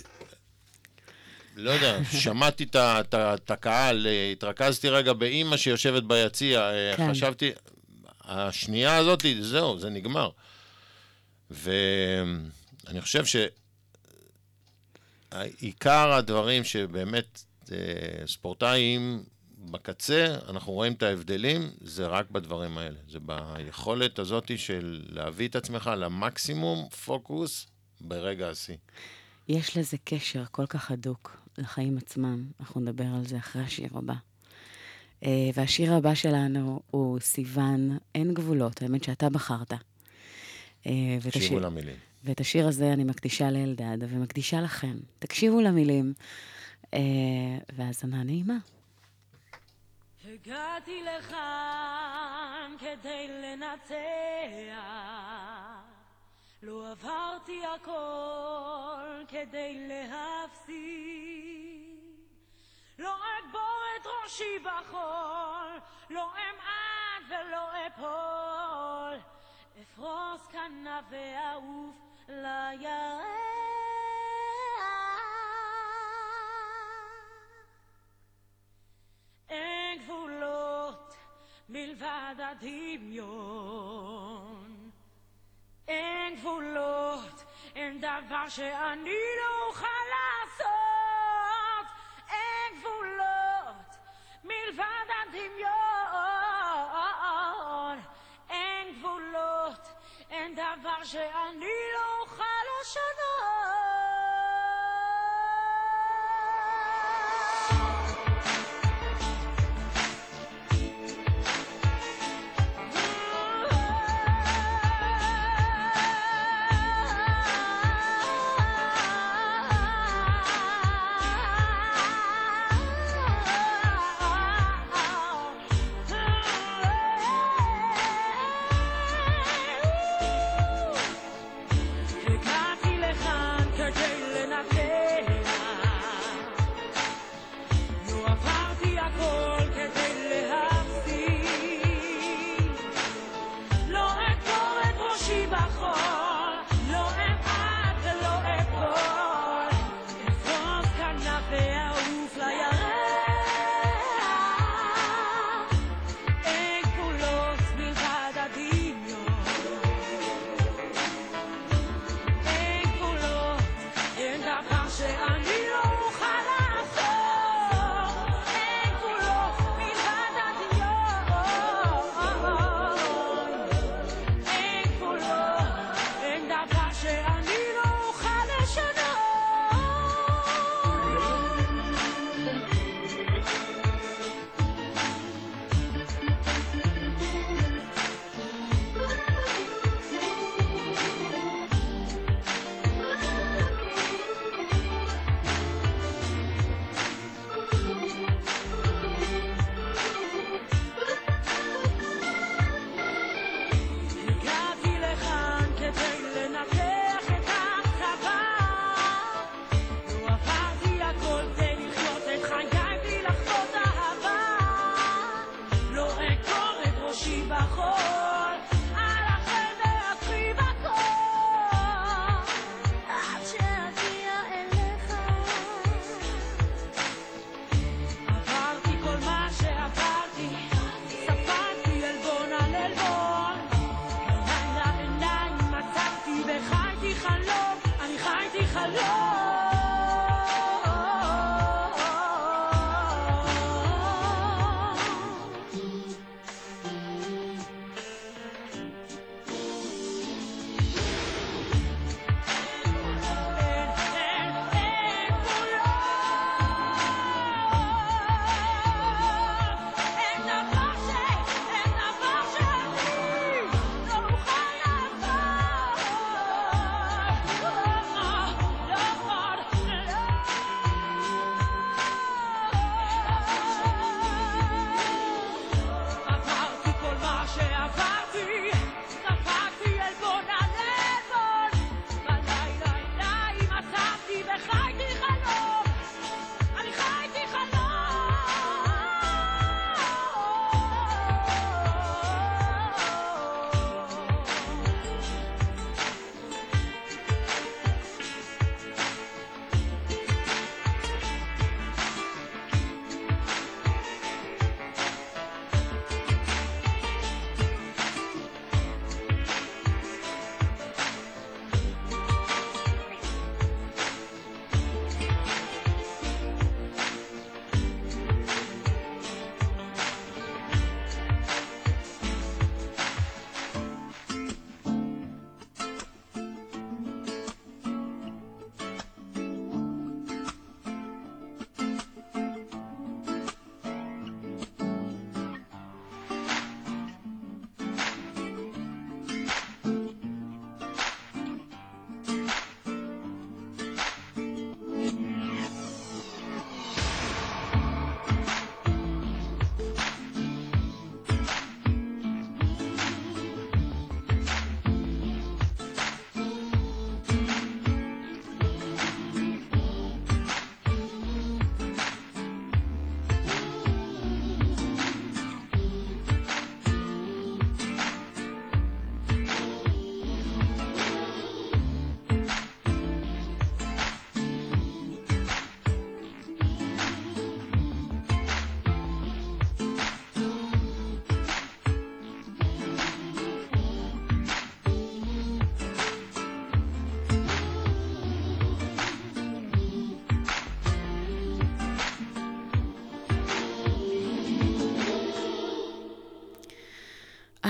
לא יודע, שמעתי את הקהל, אה, התרכזתי רגע באימא שיושבת ביציע, אה, כן. חשבתי, השנייה הזאת, זהו, זה נגמר. ואני חושב שעיקר הדברים שבאמת אה, ספורטאים בקצה, אנחנו רואים את ההבדלים, זה רק בדברים האלה. זה ביכולת הזאת של להביא את עצמך למקסימום פוקוס ברגע השיא. יש לזה קשר כל כך הדוק לחיים עצמם. אנחנו נדבר על זה אחרי השיר הבא. אה, והשיר הבא שלנו הוא סיוון, אין גבולות, האמת שאתה בחרת. אה, ואת תקשיבו השיר- למילים. ואת השיר הזה אני מקדישה לאלדד, ומקדישה לכם. תקשיבו למילים, אה, והאזנה נעימה. הגעתי לכאן כדי לנצח, לא עברתי הכל כדי להפסיד. לא אגבור את ראשי בחול, לא אמעט ולא אפול, אפרוס כנף ואעוף לירח. אין גבולות מלבד הדמיון. אין גבולות, אין דבר שאני לא אוכל לעשות. אין גבולות מלבד הדמיון. אין גבולות, אין דבר שאני לא אוכל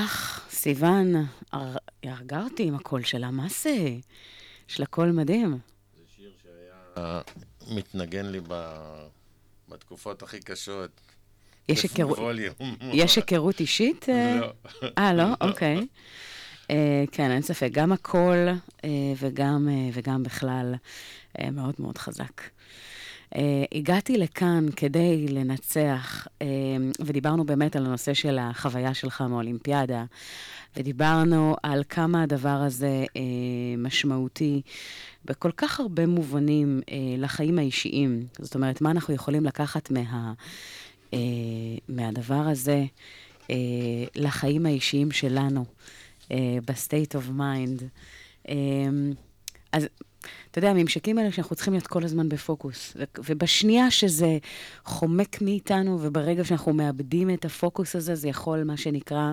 אך, סיוון, הר- הרגה אותי עם הקול שלה, מה זה? יש לה קול מדהים. אה, מתנגן לי ב... בתקופות הכי קשות. יש היכרות- ווליום. יש היכרות אישית? אה? לא. אה, לא? אוקיי. אה, כן, אין ספק. גם הקול אה, וגם, וגם בכלל מאוד מאוד חזק. אה, הגעתי לכאן כדי לנצח, אה, ודיברנו באמת על הנושא של החוויה שלך מאולימפיאדה, ודיברנו על כמה הדבר הזה אה, משמעותי בכל כך הרבה מובנים אה, לחיים האישיים. זאת אומרת, מה אנחנו יכולים לקחת מה, אה, מהדבר הזה אה, לחיים האישיים שלנו, ב-state of mind. אה, אז אתה יודע, הממשקים האלה שאנחנו צריכים להיות כל הזמן בפוקוס. ובשנייה שזה חומק מאיתנו, וברגע שאנחנו מאבדים את הפוקוס הזה, זה יכול, מה שנקרא,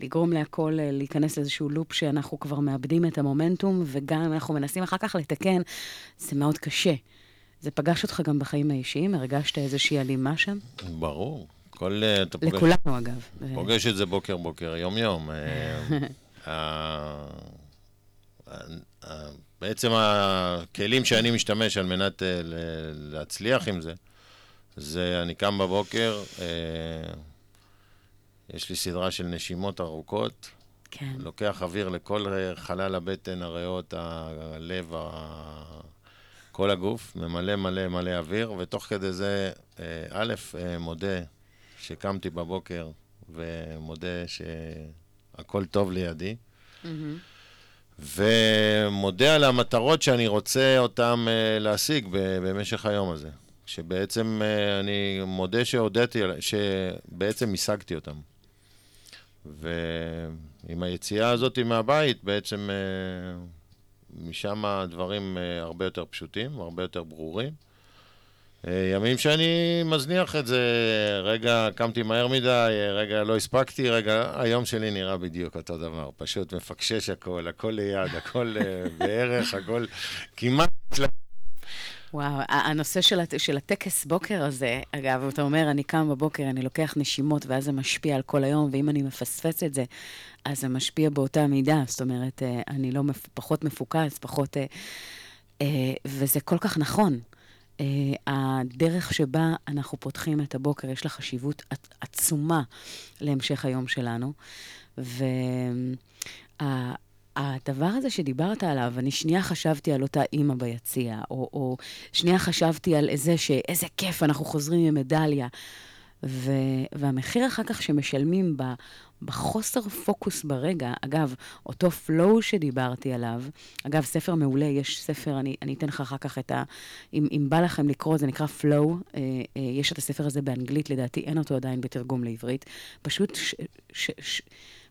לגרום להכל אה, להיכנס לאיזשהו לופ שאנחנו כבר מאבדים את המומנטום, וגם אם אנחנו מנסים אחר כך לתקן, זה מאוד קשה. זה פגש אותך גם בחיים האישיים? הרגשת איזושהי הלימה שם? ברור. כל... אה, אתה פוגש- לכולנו, אגב. פוגש את זה בוקר בוקר, בעצם הכלים שאני משתמש על מנת אה, להצליח עם זה, זה אני קם בבוקר, אה, יש לי סדרה של נשימות ארוכות, כן. לוקח אוויר לכל אה, חלל הבטן, הריאות, הלב, ה- כל הגוף, ממלא מלא מלא אוויר, ותוך כדי זה, א', מודה שקמתי בבוקר, ומודה שהכל טוב לידי, ומודה על המטרות שאני רוצה אותן אה, להשיג במשך היום הזה. שבעצם אה, אני מודה שהודיתי, שבעצם השגתי אותן. ועם היציאה הזאת מהבית, בעצם אה, משם הדברים אה, הרבה יותר פשוטים, הרבה יותר ברורים. אה, ימים שאני מזניח את זה, רגע קמתי מהר מדי, אה, רגע לא הספקתי, רגע, היום שלי נראה בדיוק אותו דבר, פשוט מפקשש הכל, הכל ליד, הכל אה, בערך, הכל כמעט... וואו, הנושא של, הט- של הטקס בוקר הזה, אגב, אתה אומר, אני קם בבוקר, אני לוקח נשימות, ואז זה משפיע על כל היום, ואם אני מפספס את זה, אז זה משפיע באותה מידה. זאת אומרת, אני לא מפ... פחות מפוקס, פחות... וזה כל כך נכון. אה, הדרך שבה אנחנו פותחים את הבוקר, יש לה חשיבות עצ- עצומה להמשך היום שלנו. והדבר הזה שדיברת עליו, אני שנייה חשבתי על אותה אימא ביציע, או, או שנייה חשבתי על איזה, ש... איזה כיף, אנחנו חוזרים עם מדליה. ו... והמחיר אחר כך שמשלמים ב... בחוסר פוקוס ברגע, אגב, אותו flow שדיברתי עליו, אגב, ספר מעולה, יש ספר, אני, אני אתן לך אחר כך את ה... אם, אם בא לכם לקרוא, זה נקרא flow, אה, אה, יש את הספר הזה באנגלית, לדעתי אין אותו עדיין בתרגום לעברית. פשוט ש, ש, ש,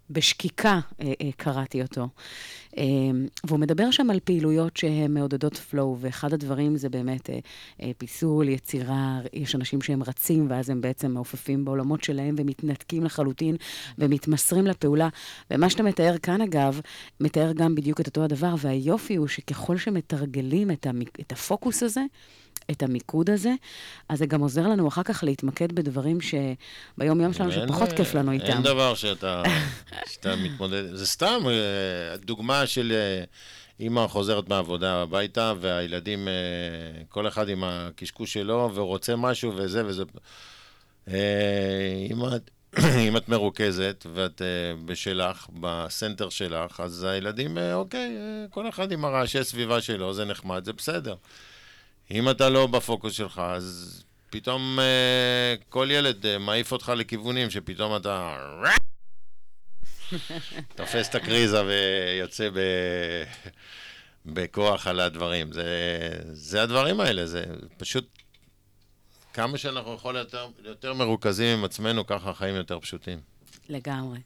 בשקיקה אה, אה, קראתי אותו. אה, והוא מדבר שם על פעילויות שהן מעודדות flow, ואחד הדברים זה באמת פיסול, יצירה, יש אנשים שהם רצים, ואז הם בעצם מעופפים בעולמות שלהם ומתנתקים לחלוטין ומתמסרים לפעולה. ומה שאתה מתאר כאן, אגב, מתאר גם בדיוק את אותו הדבר, והיופי הוא שככל שמתרגלים את, המק... את הפוקוס הזה, את המיקוד הזה, אז זה גם עוזר לנו אחר כך להתמקד בדברים שביום-יום שלנו, שפחות אה, כיף לנו איתם. אין דבר שאתה, שאתה מתמודד, זה סתם אה, דוגמה של אה, אימא חוזרת מהעבודה הביתה, והילדים, אה, כל אחד עם הקשקוש שלו, ורוצה משהו וזה וזה. אה, את... אם את מרוכזת ואת uh, בשלך, בסנטר שלך, אז הילדים, uh, אוקיי, uh, כל אחד עם הרעשי סביבה שלו, זה נחמד, זה בסדר. אם אתה לא בפוקוס שלך, אז פתאום uh, כל ילד uh, מעיף אותך לכיוונים שפתאום אתה... תופס את הקריזה ויוצא ב... בכוח על הדברים. זה, זה הדברים האלה, זה פשוט... כמה שאנחנו יכולים יותר, יותר מרוכזים עם עצמנו, ככה החיים יותר פשוטים. לגמרי.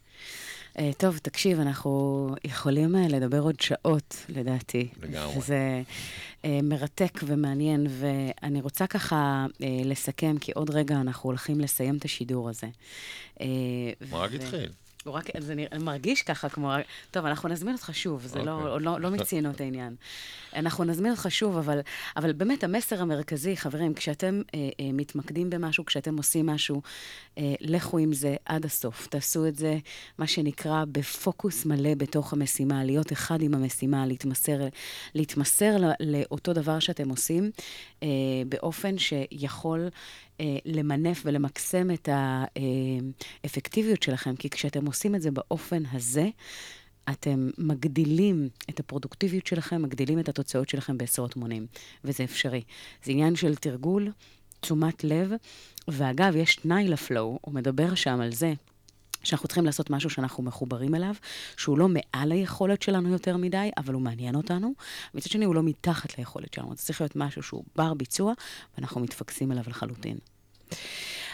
Uh, טוב, תקשיב, אנחנו יכולים uh, לדבר עוד שעות, לדעתי. לגמרי. זה uh, מרתק ומעניין, ואני רוצה ככה uh, לסכם, כי עוד רגע אנחנו הולכים לסיים את השידור הזה. Uh, הוא רק התחיל. הוא רק, זה נראה, מרגיש ככה כמו... טוב, אנחנו נזמין אותך שוב, זה לא, אוקיי. לא, לא מיצינו את העניין. אנחנו נזמין אותך שוב, אבל, אבל באמת המסר המרכזי, חברים, כשאתם אה, אה, מתמקדים במשהו, כשאתם עושים משהו, אה, לכו עם זה עד הסוף. תעשו את זה, מה שנקרא, בפוקוס מלא בתוך המשימה, להיות אחד עם המשימה, להתמסר, להתמסר ל- לאותו דבר שאתם עושים, באופן שיכול... אה, למנף ולמקסם את האפקטיביות שלכם, כי כשאתם עושים את זה באופן הזה, אתם מגדילים את הפרודוקטיביות שלכם, מגדילים את התוצאות שלכם בעשרות מונים, וזה אפשרי. זה עניין של תרגול, תשומת לב, ואגב, יש תנאי לפלואו, הוא מדבר שם על זה. שאנחנו צריכים לעשות משהו שאנחנו מחוברים אליו, שהוא לא מעל היכולת שלנו יותר מדי, אבל הוא מעניין אותנו. מצד שני, הוא לא מתחת ליכולת שלנו. זה צריך להיות משהו שהוא בר ביצוע, ואנחנו מתפקסים אליו לחלוטין.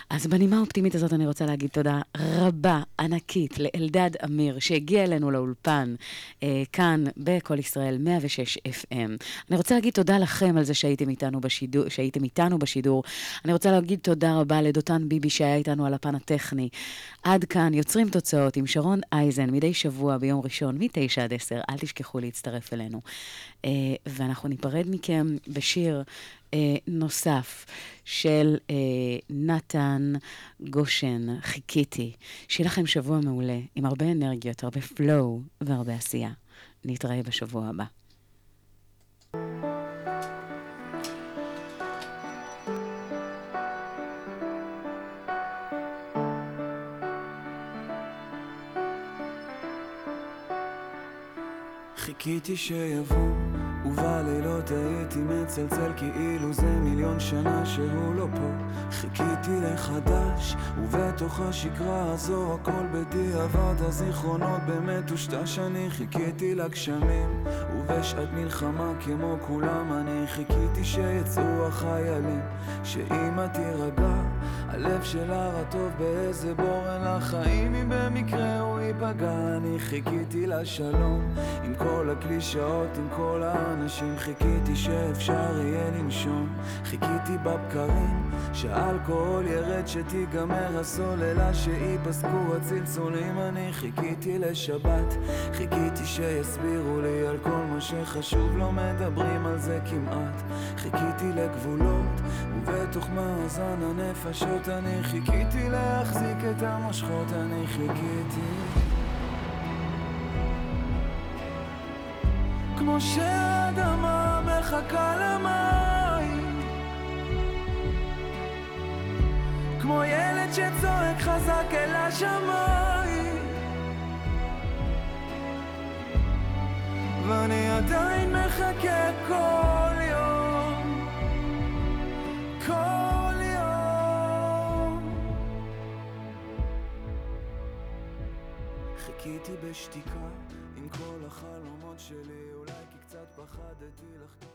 אז בנימה האופטימית הזאת אני רוצה להגיד תודה רבה, ענקית, לאלדד אמיר, שהגיע אלינו לאולפן, אה, כאן, בכל ישראל, 106 FM. אני רוצה להגיד תודה לכם על זה שהייתם איתנו בשידור, שהייתם איתנו בשידור. אני רוצה להגיד תודה רבה לדותן ביבי שהיה איתנו על הפן הטכני. עד כאן, יוצרים תוצאות עם שרון אייזן, מדי שבוע ביום ראשון, מ-9 עד 10. אל תשכחו להצטרף אלינו. אה, ואנחנו ניפרד מכם בשיר אה, נוסף של אה, נתן גושן, חיכיתי. שיהיה לכם שבוע מעולה, עם הרבה אנרגיות, הרבה פלואו והרבה עשייה. נתראה בשבוע הבא. חיכיתי שיבוא, ובלילות הייתי מצלצל כאילו זה מיליון שנה שהוא לא פה. חיכיתי לחדש, ובתוך השקרה הזו הכל בדיעבד, הזיכרונות באמת טושטש. אני חיכיתי לגשמים, ובשעת מלחמה כמו כולם אני חיכיתי שיצאו החיילים, שאמא תירגע, הלב שלה רטוב באיזה בורן לחיים, אם במקרה הוא ייפגע. אני חיכיתי לשלום, עם כל הקלישאות, עם כל האנשים, חיכיתי שאפשר יהיה לנשום. חיכיתי בבקרים, שהאלכוהול ירד, שתיגמר הסוללה, שייפסקו הצלצולים. אני חיכיתי לשבת, חיכיתי שיסבירו לי על כל מה שחשוב, לא מדברים על זה כמעט. חיכיתי לגבולות, ובתוך מאזן הנפשות אני חיכיתי להחזיק את המושכות, אני חיכיתי. כמו שהאדמה מחכה למים כמו ילד שצועק חזק אל השמיים ואני עדיין מחכה כל יום כל יום. חיכיתי בשתיקה עם כל החלומות שלי אולי כי קצת פחדתי לחטוף